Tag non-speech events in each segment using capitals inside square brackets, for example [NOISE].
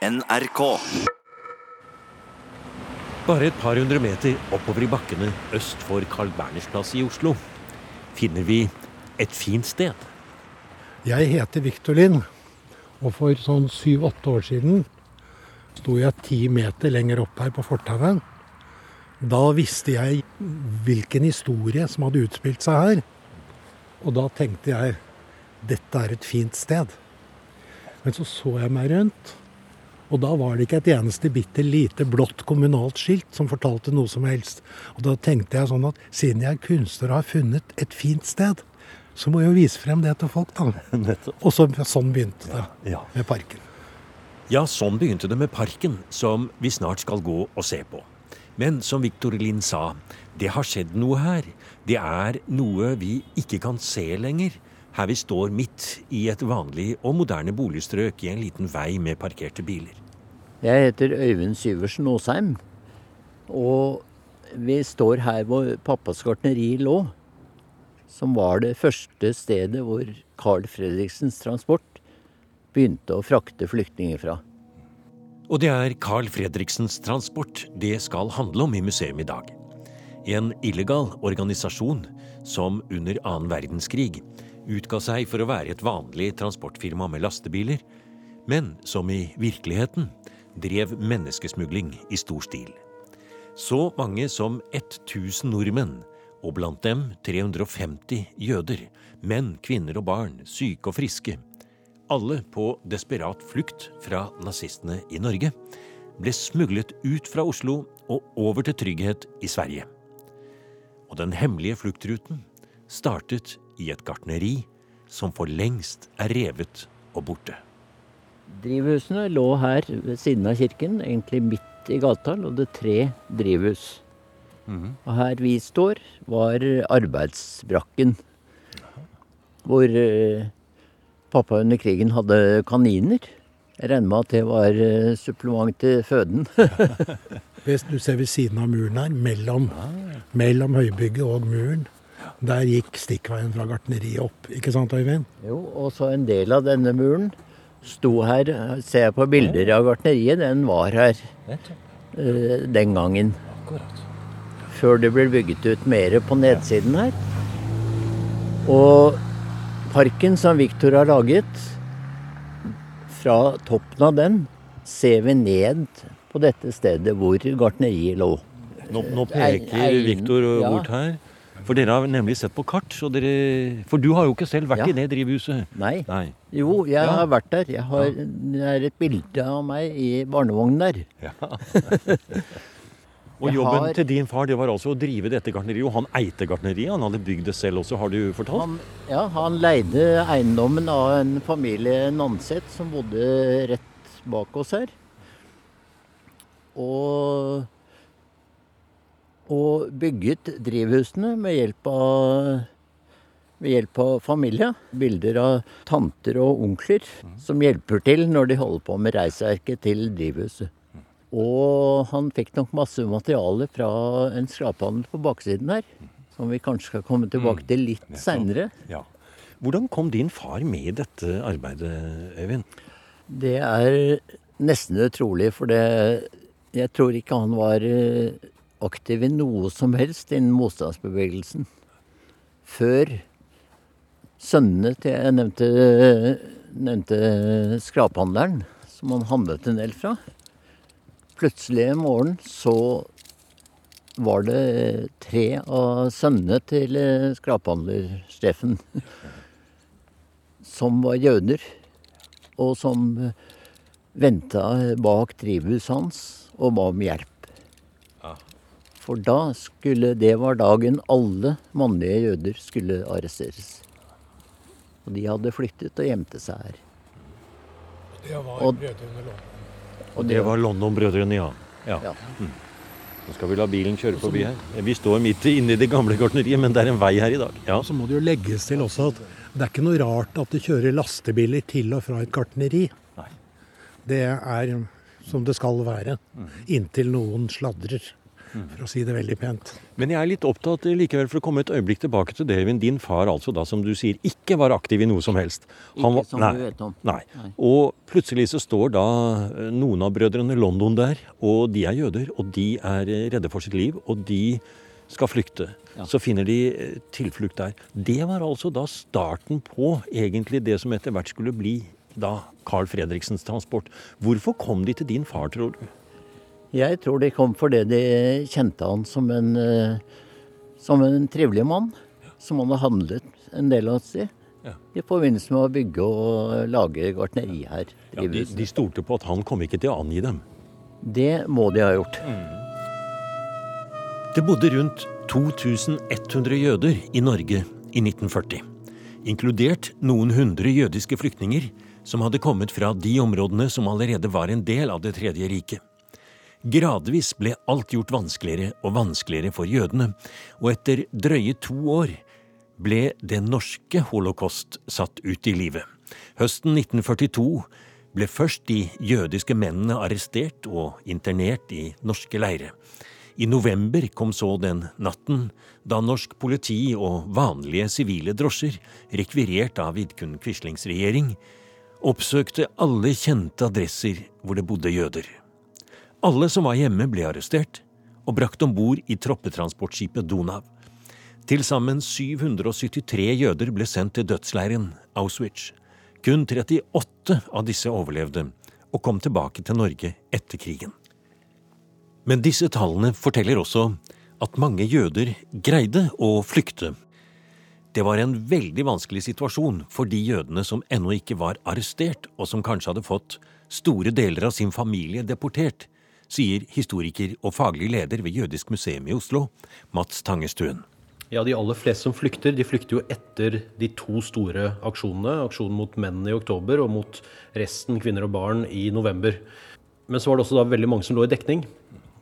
NRK. Bare et par hundre meter oppover i bakkene øst for Carl Berners plass i Oslo finner vi et fint sted. Jeg heter Victor Lind, og for sånn syv-åtte år siden sto jeg ti meter lenger opp her på fortauet. Da visste jeg hvilken historie som hadde utspilt seg her. Og da tenkte jeg dette er et fint sted. Men så så jeg meg rundt, og da var det ikke et eneste bitte lite blått kommunalt skilt som fortalte noe som helst. Og da tenkte jeg sånn at siden jeg er kunstner og har funnet et fint sted, så må jeg jo vise frem det til folk, da. [LAUGHS] Og så, sånn begynte det Ja. med parken. Ja, sånn begynte det med parken, som vi snart skal gå og se på. Men som Victor Lind sa, det har skjedd noe her. Det er noe vi ikke kan se lenger. Her vi står midt i et vanlig og moderne boligstrøk i en liten vei med parkerte biler. Jeg heter Øyvind Syversen Aasheim. Og vi står her hvor pappas gartneri lå. Som var det første stedet hvor Carl Fredriksens transport begynte å frakte flyktninger fra. Og det er Carl Fredriksens transport det skal handle om i museum i dag. En illegal organisasjon som under annen verdenskrig utga seg for å være et vanlig transportfirma med lastebiler, men som i virkeligheten drev menneskesmugling i stor stil. Så mange som 1000 nordmenn, og blant dem 350 jøder, menn, kvinner og barn, syke og friske, alle på desperat flukt fra nazistene i Norge, ble smuglet ut fra Oslo og over til trygghet i Sverige. Og den hemmelige fluktruten startet i et gartneri som for lengst er revet og borte. Drivhusene lå her ved siden av kirken, egentlig midt i gata lå det tre drivhus. Og her vi står, var arbeidsbrakken. Hvor eh, pappa under krigen hadde kaniner. Jeg regner med at det var eh, supplement til føden. [LAUGHS] Hvis du ser ved siden av muren her, mellom, mellom høybygget og muren, der gikk stikkveien fra gartneriet opp. Ikke sant, Øyvind? jo, og så en del av denne muren sto her. Ser jeg på bilder av gartneriet, den var her uh, den gangen. Før det ble bygget ut mer på nedsiden her. Og parken som Viktor har laget, fra toppen av den ser vi ned på dette stedet hvor gartneriet lå. Nå, nå peker Viktor bort her. For dere har nemlig sett på kart, så dere For du har jo ikke selv vært Ja. i det drivhuset. Nei. Nei. Jo, jeg Ja. har vært der. Jeg har, Det er et bilde av meg i barnevognen der. [LAUGHS] Og Jeg jobben har- til din far det var altså å drive dette gartneriet. Og han eide gartneriet. Han hadde bygd det selv også, har du fortalt? Han, ja, han leide eiendommen av en familie Nanseth som bodde rett bak oss her. Og, og bygget drivhusene med hjelp av ved hjelp av familie. Bilder av tanter og onkler som hjelper til når de holder på med reisverket til drivhuset. Og han fikk nok masse materiale fra en skraphandel på baksiden her. Som vi kanskje skal komme tilbake til litt seinere. Ja. Hvordan kom din far med i dette arbeidet, Øyvind? Det er nesten utrolig, for det Jeg tror ikke han var eh, aktiv i noe som helst innen motstandsbevegelsen. Før sønnene til jeg nevnte, nevnte skraphandleren, som han handlet en del fra. Plutselig en morgen så var det tre av sønnene til skraphandler skraphandlersjefen som var jøder, og som eh, venta bak drivhuset hans og ba om hjelp. For da skulle Det var dagen alle mannlige jøder skulle arresteres. Og de hadde flyttet og gjemte seg her. Det var Og- brødrene London? Og det var London-brødrene, ja. ja. Ja. Nå skal vi la bilen kjøre forbi her. Vi står midt inne i det gamle gartneriet, men det er en vei her i dag. Ja. Så må det jo legges til også at det er ikke noe rart at det kjører lastebiler til og fra et gartneri. Nei. Det er som det skal være. Inntil noen sladrer. For å si det veldig pent. Men jeg er litt opptatt likevel for å komme et øyeblikk tilbake til det, Din far altså da, som du sier, ikke var aktiv i noe som helst. Ikke var, som du vet om. Nei. Nei. Og plutselig så står da eh, noen av brødrene London der, og de er jøder, og de er eh, redde for sitt liv, og de skal flykte. Ja. Så finner de eh, tilflukt der. Det var altså da starten på egentlig det som etter hvert skulle bli da Carl Fredriksens transport. Hvorfor kom de til din far, tror du? Jeg tror de kom fordi de kjente han som en, eh, som en trivelig mann. Som han har handlet en del av sted. Ja. I forbindelse med å bygge og lage gartneri her. Ja, de, de stolte på at han kom ikke til å angi dem. Det må de ha gjort. Det bodde rundt 2100 jøder i Norge i 1940. Inkludert noen hundre jødiske flyktninger som hadde kommet fra de områdene som allerede var en del av Det tredje riket. Gradvis ble alt gjort vanskeligere og vanskeligere for jødene, og etter drøye to år ble det norske holocaust satt ut i livet. Høsten 1942 ble først de jødiske mennene arrestert og internert i norske leire. I november kom så den natten da norsk politi og vanlige sivile drosjer, rekvirert av Vidkun Quislings regjering, oppsøkte alle kjente adresser hvor det bodde jøder. Alle som var hjemme, ble arrestert og brakt om bord i troppetransportskipet Donau. Til sammen 773 jøder ble sendt til dødsleiren Auschwitz. Kun 38 av disse overlevde og kom tilbake til Norge etter krigen. Men disse tallene forteller også at mange jøder greide å flykte. Det var en veldig vanskelig situasjon for de jødene som ennå ikke var arrestert, og som kanskje hadde fått store deler av sin familie deportert, sier historiker og faglig leder ved Jødisk museum i Oslo, Mats Tangestuen. Ja, De aller fleste som flykter, de flykter jo etter de to store aksjonene. Aksjonen mot mennene i oktober og mot resten, kvinner og barn, i november. Men så var det også da veldig mange som lå i dekning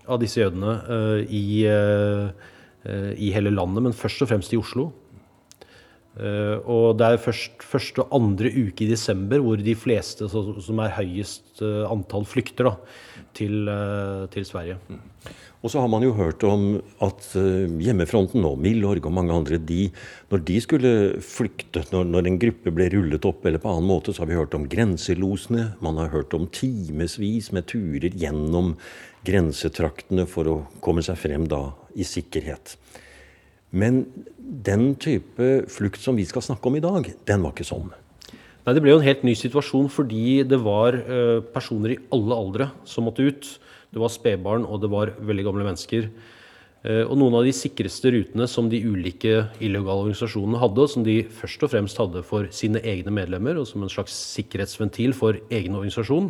av disse jødene uh, i, eh, i hele landet, men først og fremst i Oslo. Eh, og det er først første og andre uke i desember hvor de fleste som er høyest eh, antall flykter da, til, eh, til Sverige. Og så har man jo hørt om at hjemmefronten og Milorg og mange andre, de, når de skulle flykte, når, når en gruppe ble rullet opp eller på annen måte, så har vi hørt om grenselosene. Man har hørt om timevis med turer gjennom grensetraktene for å komme seg frem da i sikkerhet. Men den type flukt som vi skal snakke om i dag, den var ikke sånn. Nei, Det ble jo en helt ny situasjon fordi det var eh, personer i alle aldre som måtte ut. Det var spedbarn og det var veldig gamle mennesker. Eh, og noen av de sikreste rutene som de ulike illegale organisasjonene hadde, og som de først og fremst hadde for sine egne medlemmer, og som en slags sikkerhetsventil for egen organisasjon,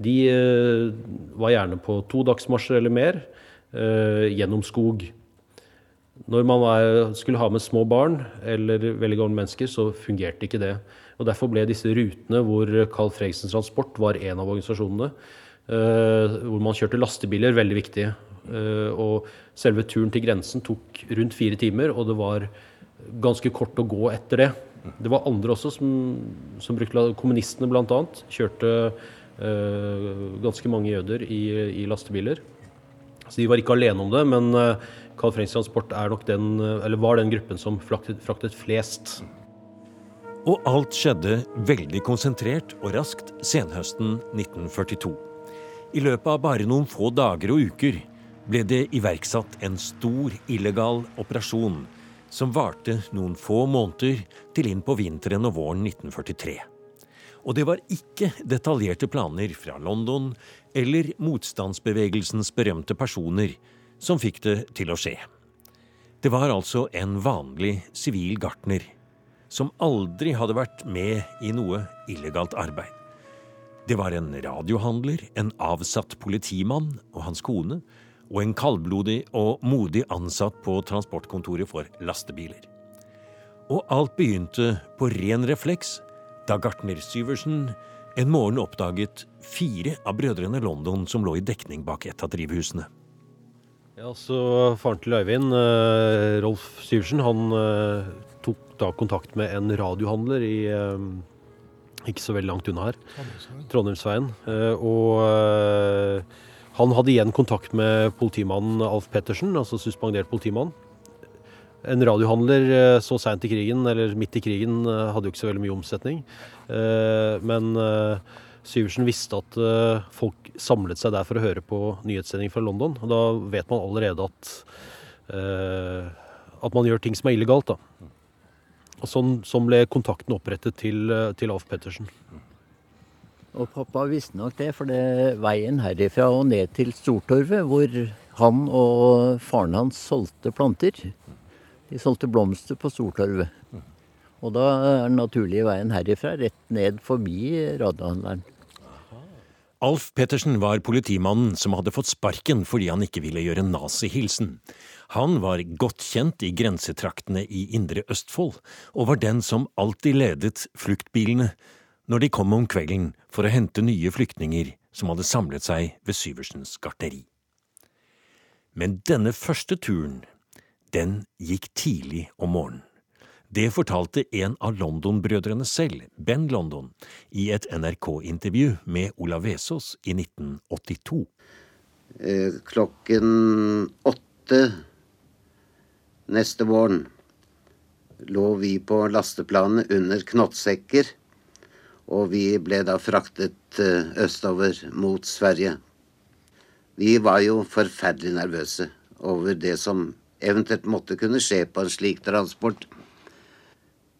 de eh, var gjerne på to dagsmarsjer eller mer gjennom skog. Når man er, skulle ha med små barn eller veldig gamle mennesker, så fungerte ikke det. Og Derfor ble disse rutene hvor Carl Fregsen Transport var en av organisasjonene, eh, hvor man kjørte lastebiler, veldig viktig. Eh, og selve turen til grensen tok rundt fire timer, og det var ganske kort å gå etter det. Det var andre også som, som brukte Kommunistene bl.a. kjørte eh, ganske mange jøder i, i lastebiler. Så de var ikke alene om det, men eh, Carl Fredriks Transport er nok den, eller var den gruppen som fraktet, fraktet flest. Og alt skjedde veldig konsentrert og raskt senhøsten 1942. I løpet av bare noen få dager og uker ble det iverksatt en stor illegal operasjon som varte noen få måneder til inn på vinteren og våren 1943. Og det var ikke detaljerte planer fra London eller motstandsbevegelsens berømte personer som fikk det til å skje. Det var altså en vanlig sivil gartner som aldri hadde vært med i noe illegalt arbeid. Det var en radiohandler, en avsatt politimann og hans kone, og en kaldblodig og modig ansatt på transportkontoret for lastebiler. Og alt begynte på ren refleks da gartner Syversen en morgen oppdaget fire av brødrene London som lå i dekning bak et av drivhusene. Ja, så Faren til Øyvind, eh, Rolf Syversen, han eh, tok da kontakt med en radiohandler i eh, ikke så veldig langt unna her, Trondheimsveien. Og Han hadde igjen kontakt med politimannen Alf Pettersen, altså suspendert politimann. En radiohandler så seint i krigen, eller midt i krigen, hadde jo ikke så veldig mye omsetning. Men Syversen visste at folk samlet seg der for å høre på nyhetssending fra London. Og da vet man allerede at, at man gjør ting som er illegalt. da. Og sånn, sånn ble kontakten opprettet til, til Alf Pettersen. Og pappa visste nok det, for det veien herifra og ned til Stortorvet, hvor han og faren hans solgte planter. De solgte blomster på Stortorvet. Og da er den naturlige veien herifra rett ned forbi radiohandleren. Alf Pettersen var politimannen som hadde fått sparken fordi han ikke ville gjøre nazihilsen. Han var godt kjent i grensetraktene i Indre Østfold, og var den som alltid ledet fluktbilene når de kom om kvelden for å hente nye flyktninger som hadde samlet seg ved Syversens gartneri. Men denne første turen, den gikk tidlig om morgenen. Det fortalte en av London-brødrene selv, Ben London, i et NRK-intervju med Olav Vesaas i 1982. Eh, klokken åtte neste våren lå vi på lasteplanet under knottsekker og vi ble da fraktet eh, østover mot Sverige. Vi var jo forferdelig nervøse over det som eventuelt måtte kunne skje på en slik transport.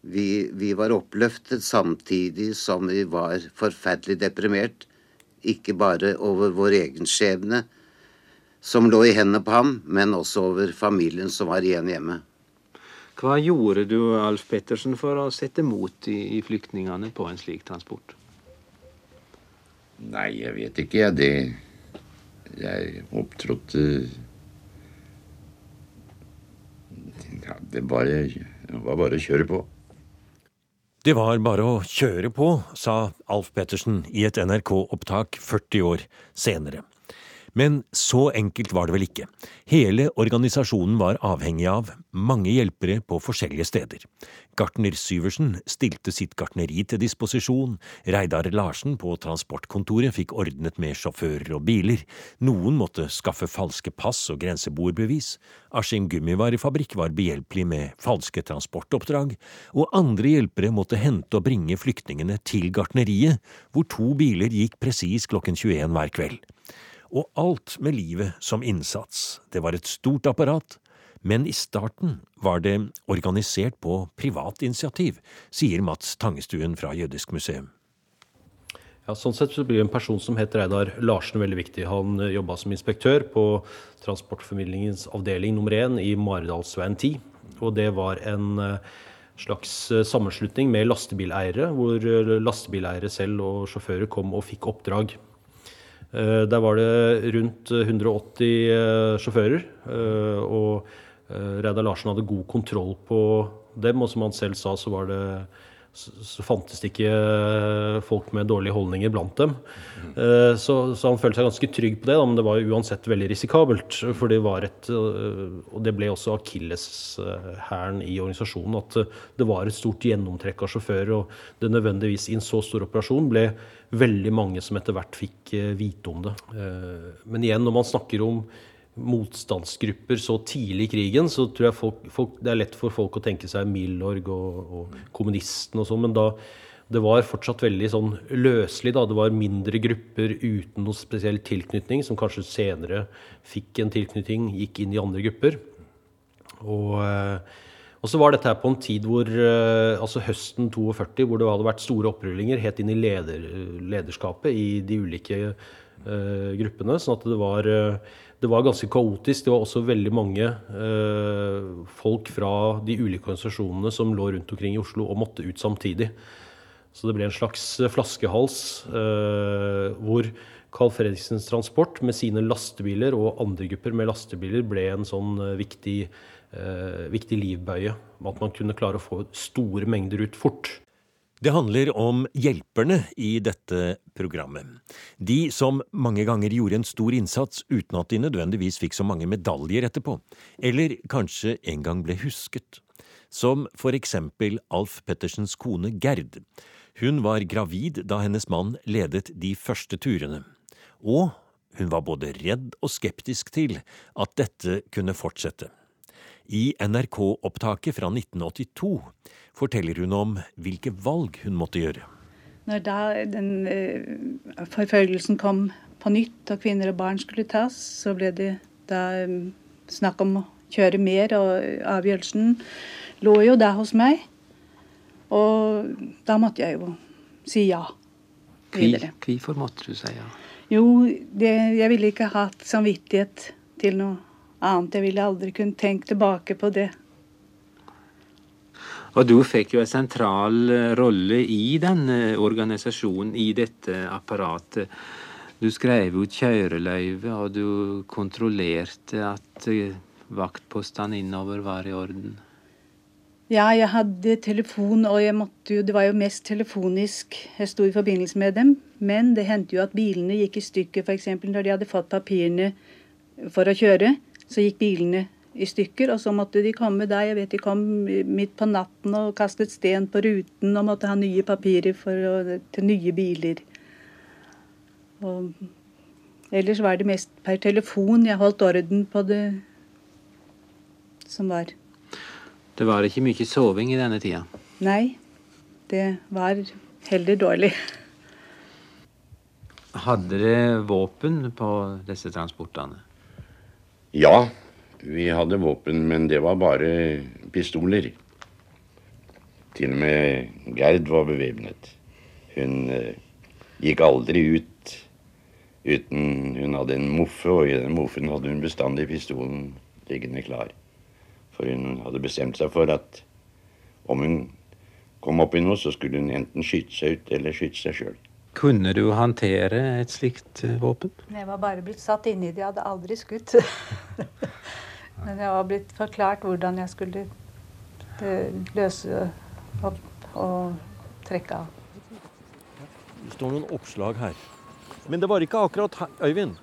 Vi, vi var oppløftet samtidig som vi var forferdelig deprimert. Ikke bare over vår egen skjebne, som lå i hendene på ham, men også over familien som var igjen hjemme. Hva gjorde du, Alf Pettersen, for å sette mot i, i flyktningene på en slik transport? Nei, jeg vet ikke, jeg. Det Jeg opptrådte ja, det, bare, det var bare å kjøre på. Det var bare å kjøre på, sa Alf Pettersen i et NRK-opptak 40 år senere. Men så enkelt var det vel ikke. Hele organisasjonen var avhengig av mange hjelpere på forskjellige steder. Gartner Syversen stilte sitt gartneri til disposisjon, Reidar Larsen på transportkontoret fikk ordnet med sjåfører og biler, noen måtte skaffe falske pass og grenseboerbevis, Askim Gummivarefabrikk var behjelpelig med falske transportoppdrag, og andre hjelpere måtte hente og bringe flyktningene til gartneriet, hvor to biler gikk presis klokken 21 hver kveld og alt med livet som innsats. Det var et stort apparat, men i starten var det organisert på privat initiativ, sier Mats Tangestuen fra Jødisk museum. Ja, sånn sett så blir en person som het Reidar Larsen veldig viktig. Han eh, jobba som inspektør på Transportformidlingens avdeling nummer én i Maridalsveien 10. Og det var en eh, slags eh, sammenslutning med lastebileiere, hvor lastebileiere selv og sjåfører kom og fikk oppdrag. Eh, der var det rundt 180 eh, sjåfører. Eh, og Reidar Larsen hadde god kontroll på dem, og som han selv sa, så var det så fantes det ikke folk med dårlige holdninger blant dem. Så, så han følte seg ganske trygg på det, men det var uansett veldig risikabelt. For det var et Og det ble også akilleshæren i organisasjonen at det var et stort gjennomtrekk av sjåfører, og det nødvendigvis i en så stor operasjon ble veldig mange som etter hvert fikk eh, vite om det. Eh, men igjen, når man snakker om motstandsgrupper så tidlig i krigen, så tror jeg folk, folk, det er lett for folk å tenke seg Milorg og, og kommunisten og sånn, men da det var fortsatt veldig sånn løselig. da, Det var mindre grupper uten noe spesiell tilknytning, som kanskje senere fikk en tilknytning, gikk inn i andre grupper. Og eh, og så var dette her på en tid hvor, eh, altså høsten 42, hvor det hadde vært store opprullinger helt inn i leder, lederskapet i de ulike gruppene. Sånn at det var, uh, det var, ganske kaotisk. Det var også veldig mange uh, folk fra de ulike organisasjonene som lå rundt omkring i Oslo og måtte ut samtidig. Så det ble en slags flaskehals hvor Carl Fredriksens Transport med sine lastebiler og andre grupper med lastebiler ble en sånn viktig eh, viktig livbøye. At man kunne klare å få store mengder ut fort. Det handler om hjelperne i dette programmet. De som mange ganger gjorde en stor innsats uten at de nødvendigvis fikk så mange medaljer etterpå, eller kanskje en gang ble husket. Som for eksempel Alf Pettersens kone Gerd. Hun var gravid da hennes mann ledet de første turene. Og hun var både redd og skeptisk til at dette kunne fortsette. I NRK-opptaket fra 1982 forteller hun om hvilke valg hun måtte gjøre. Når da den uh, forfølgelsen kom på nytt og kvinner og barn skulle tas, så ble det da um, snakk om å kjøre mer, og avgjørelsen lå jo da hos meg. Og da måtte jeg jo si ja. Videre. Hvorfor måtte du si ja? Jo, det, jeg ville ikke hatt samvittighet til noe annet. Jeg ville aldri kunne tenkt tilbake på det. Og du fikk jo en sentral eh, rolle i denne organisasjonen, i dette apparatet. Du skrev ut kjøreløyve, og du kontrollerte at eh, vaktpostene innover var i orden. Ja, jeg hadde telefon, og jo, det var jo mest telefonisk jeg sto i forbindelse med dem. Men det hendte jo at bilene gikk i stykker, f.eks. når de hadde fått papirene for å kjøre. Så gikk bilene i stykker, og så måtte de komme der. Jeg vet de kom midt på natten og kastet sten på ruten og måtte ha nye papirer å, til nye biler. Og ellers var det mest per telefon jeg holdt orden på det som var. Det var ikke mye soving i denne tida? Nei, det var heller dårlig. Hadde dere våpen på disse transportene? Ja, vi hadde våpen, men det var bare pistoler. Til og med Gerd var bevæpnet. Hun eh, gikk aldri ut uten hun hadde en moffe, og i den moffen hadde hun bestandig pistolen liggende klar. For hun hadde bestemt seg for at om hun kom opp i noe, så skulle hun enten skyte seg ut eller skyte seg sjøl. Kunne du håndtere et slikt eh, våpen? Jeg var bare blitt satt inni i det. Jeg hadde aldri skutt. [LAUGHS] Men jeg var blitt forklart hvordan jeg skulle eh, løse opp og trekke av. Det står noen oppslag her. Men det var ikke akkurat her, Øyvind?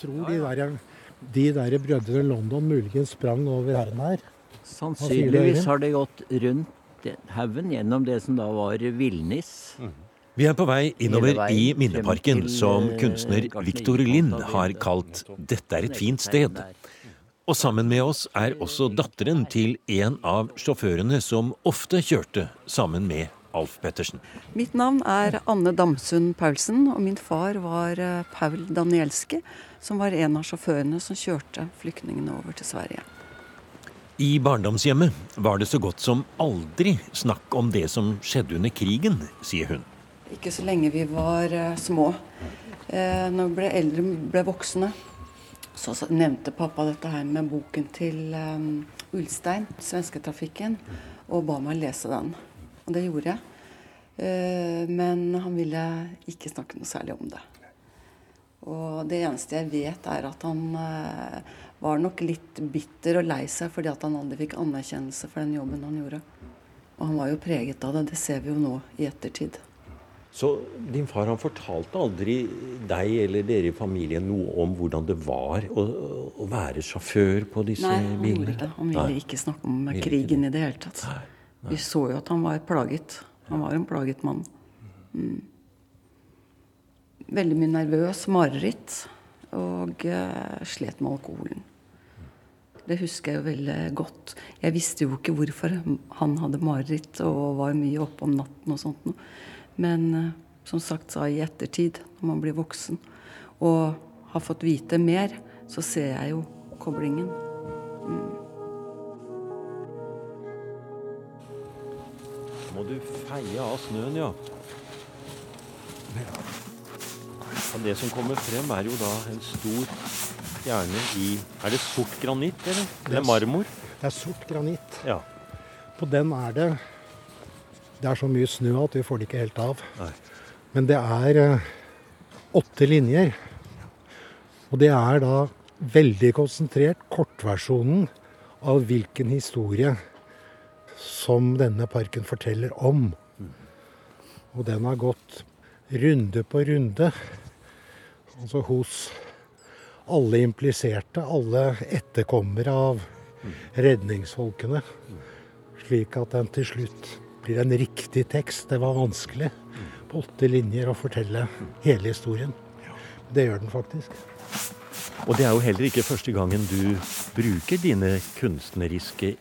Tror de der de der brødrene London muligens sprang over haugen her. Sannsynligvis har det gått rundt haugen gjennom det som da var villnis. Mm. Vi er på vei innover i Minneparken, som eh, kunstner Victor Lind har kalt 'Dette er et fint sted'. Og sammen med oss er også datteren til en av sjåførene som ofte kjørte sammen med Alf Pettersen. Mitt navn er Anne Damsund Paulsen, og min far var eh, Paul Danielske, som var en av sjåførene som kjørte flyktningene over til Sverige. I barndomshjemmet var det så godt som aldri snakk om det som skjedde under krigen, sier hun. Ikke så lenge vi var uh, små. Eh, når vi ble eldre, ble voksne, så nevnte pappa dette her med boken til um, Ulstein, 'Svensketrafikken', og ba meg lese den. Og det gjorde jeg. Uh, men han ville ikke snakke noe særlig om det. Og det eneste jeg vet, er at han eh, var nok litt bitter og lei seg fordi at han aldri fikk anerkjennelse for den jobben han gjorde. Og han var jo preget av det. Det ser vi jo nå i ettertid. Så din far han fortalte aldri deg eller dere i familien noe om hvordan det var å, å være sjåfør på disse Nei, han bilene? Gjorde det. Han ville Nei. ikke snakke om krigen i det hele tatt. Nei. Nei. Vi så jo at han var plaget. Han var en plaget mann. Mm veldig mye nervøs, mareritt, og uh, slet med alkoholen. Det husker jeg jo veldig godt. Jeg visste jo ikke hvorfor han hadde mareritt og var mye oppe om natten og sånt noe. Men uh, som sagt sa i ettertid, når man blir voksen og har fått vite mer, så ser jeg jo koblingen. Mm. Må du feie av snøen, ja. Og det som kommer frem, er jo da en stor stjerne i Er det sort granitt, eller? Eller marmor? Det er sort granitt. Ja. På den er det Det er så mye snø at vi får det ikke helt av. Nei. Men det er uh, åtte linjer. Og det er da veldig konsentrert kortversjonen av hvilken historie som denne parken forteller om. Og den har gått runde på runde Altså hos alle impliserte, alle etterkommere av redningsfolkene. Slik at den til slutt blir en riktig tekst. Det var vanskelig på åtte linjer å fortelle hele historien. Det gjør den faktisk. Og det er jo heller ikke første gangen du bruker dine kunstneriske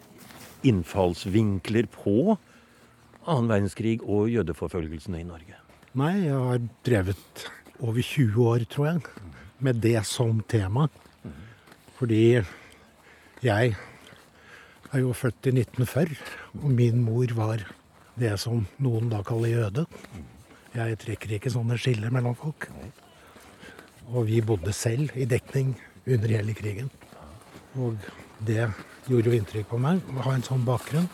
innfallsvinkler på annen verdenskrig og jødeforfølgelsene i Norge. Nei, jeg har drevet over 20 år, tror jeg, med det som tema. Fordi jeg er jo født i 1940, og min mor var det som noen da kaller jøde. Jeg trekker ikke sånne skiller mellom folk. Og vi bodde selv i dekning under hele krigen. Og det gjorde jo inntrykk på meg å ha en sånn bakgrunn.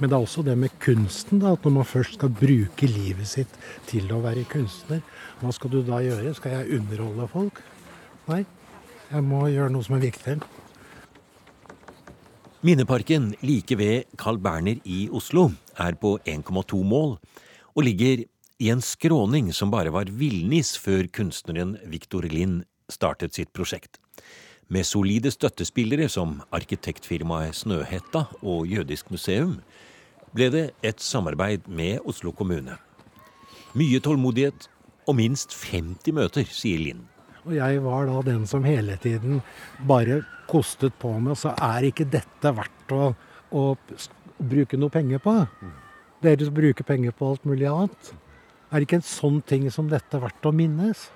Men det er også det med kunsten, da, at når man først skal bruke livet sitt til å være kunstner, hva skal du da gjøre? Skal jeg underholde folk? Nei, jeg må gjøre noe som er viktig. Minneparken like ved Carl Berner i Oslo er på 1,2 mål og ligger i en skråning som bare var villnis før kunstneren Victor Lind startet sitt prosjekt. Med solide støttespillere som arkitektfirmaet Snøhetta og Jødisk museum ble det et samarbeid med Oslo kommune. Mye tålmodighet og minst 50 møter, sier Lind. Og jeg var da den som hele tiden bare kostet på med, så er ikke dette verdt å, å bruke noe penger på? Dere bruker penger på alt mulig annet. Er ikke en sånn ting som dette verdt å minnes?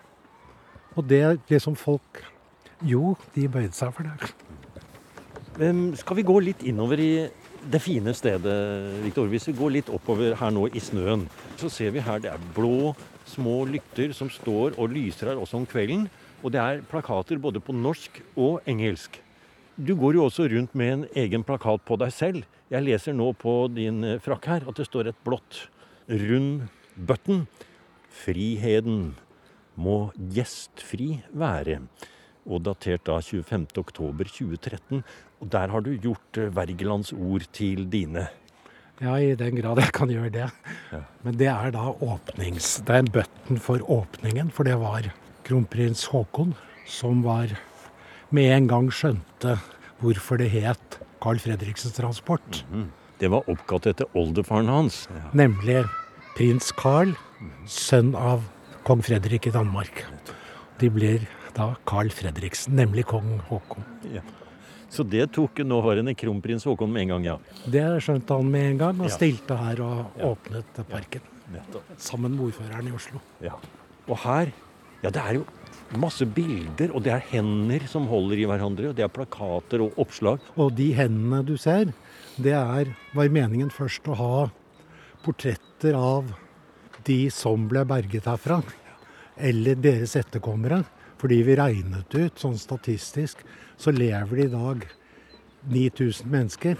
Og det liksom folk Jo, de bøyde seg for det. Skal vi gå litt innover i det fine stedet, Victor? Hvis vi går litt oppover her nå i snøen, så ser vi her det er blå, små lykter som står og lyser her også om kvelden. Og det er plakater både på norsk og engelsk. Du går jo også rundt med en egen plakat på deg selv. Jeg leser nå på din frakk her at det står et blått, rund button. Friheten må gjestfri være. Og datert da 25.10.2013. Og der har du gjort eh, Wergelands ord til dine. Ja, i den grad jeg kan gjøre det. Ja. Men det er da åpnings... Det er en button for åpningen, for det var kronprins Haakon som var med en gang skjønte hvorfor det het Carl Fredriksens transport. Mhm. Det var oppkalt etter oldefaren hans. Nemlig prins Carl, sønn av kong Fredrik i Danmark. De blir da Carl Fredriksen, nemlig kong Haakon. Så det tok nåværende kronprins Haakon med en gang, ja. Det skjønte han med en gang, og stilte her og åpnet parken. Sammen med ordføreren i Oslo. Ja. Og her, ja det er jo masse bilder, og det er hender som holder i hverandre, og det er plakater og oppslag. Og de hendene du ser, det er, var meningen først å ha portretter av de som ble berget herfra, eller deres etterkommere. Fordi vi regnet ut, sånn statistisk, så lever det i dag 9000 mennesker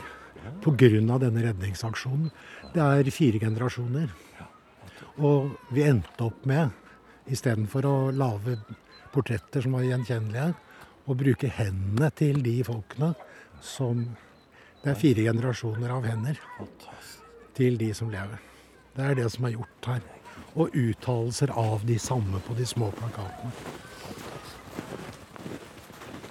pga. denne redningsaksjonen. Det er fire generasjoner. Og vi endte opp med, istedenfor å lage portretter som var gjenkjennelige, å bruke hendene til de folkene som Det er fire generasjoner av hender til de som lever. Det er det som er gjort her. Og uttalelser av de samme på de små plakatene.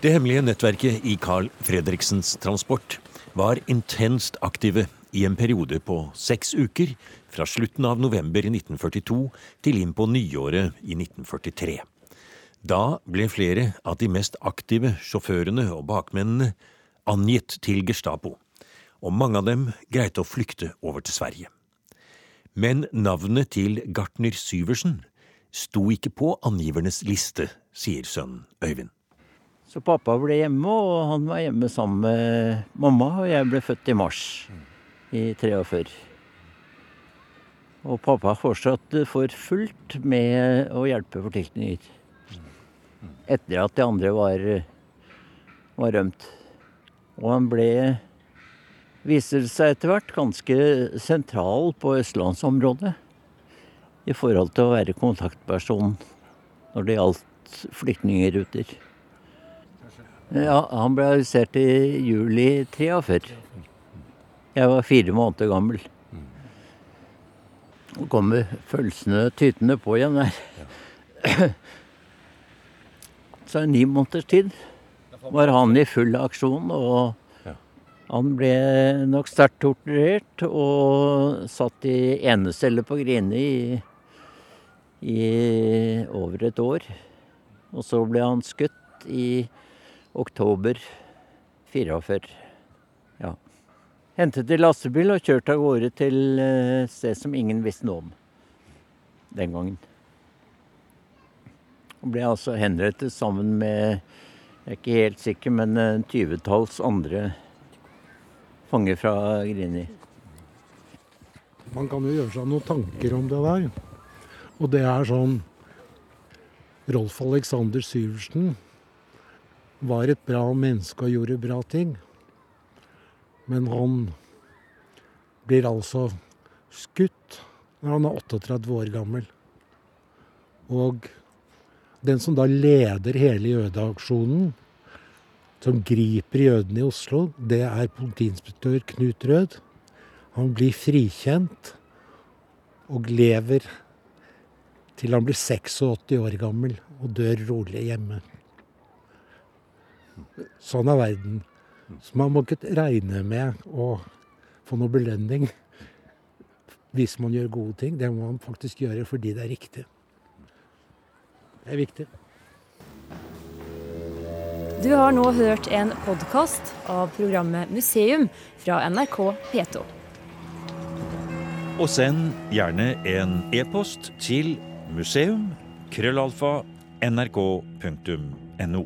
Det hemmelige nettverket i Carl Fredriksens transport var intenst aktive i en periode på seks uker fra slutten av november i 1942 til inn på nyåret i 1943. Da ble flere av de mest aktive sjåførene og bakmennene angitt til Gestapo, og mange av dem greide å flykte over til Sverige. Men navnet til Gartner Syversen sto ikke på angivernes liste, sier sønnen Øyvind. Så pappa ble hjemme, og han var hjemme sammen med mamma, og jeg ble født i mars i 43. Og pappa fortsatte for fullt med å hjelpe fortykninger. Etter at de andre var, var rømt. Og han ble, viser seg etter hvert, ganske sentral på østlandsområdet. I forhold til å være kontaktperson når det gjaldt flyktningruter. Ja, han ble arrestert i juli 43. Jeg var fire måneder gammel. Nå kommer følelsene tytende på igjen her. Så i ni måneders tid var han i full aksjon, og han ble nok sterkt torturert og satt i enecelle på Grini i, i over et år. Og så ble han skutt i oktober 44. Ja. Hentet i lastebil og kjørt av gårde til et sted som ingen visste noe om den gangen. Og ble altså henrettet sammen med jeg er ikke helt sikker, men en tyvetalls andre fanger fra Grini. Man kan jo gjøre seg noen tanker om det der. Og det er sånn Rolf Alexander Syversen var et bra menneske og gjorde bra ting. Men han blir altså skutt når han er 38 år gammel. Og den som da leder hele jødeaksjonen, som griper jødene i Oslo, det er politiinspektør Knut Rød. Han blir frikjent og lever til han blir 86 år gammel og dør rolig hjemme. Sånn er verden. Så man må ikke regne med å få noe belønning hvis man gjør gode ting. Det må man faktisk gjøre fordi det er riktig. Det er viktig. Du har nå hørt en podkast av programmet Museum fra NRK P2. Og send gjerne en e-post til museum krøllalfa nrk.no.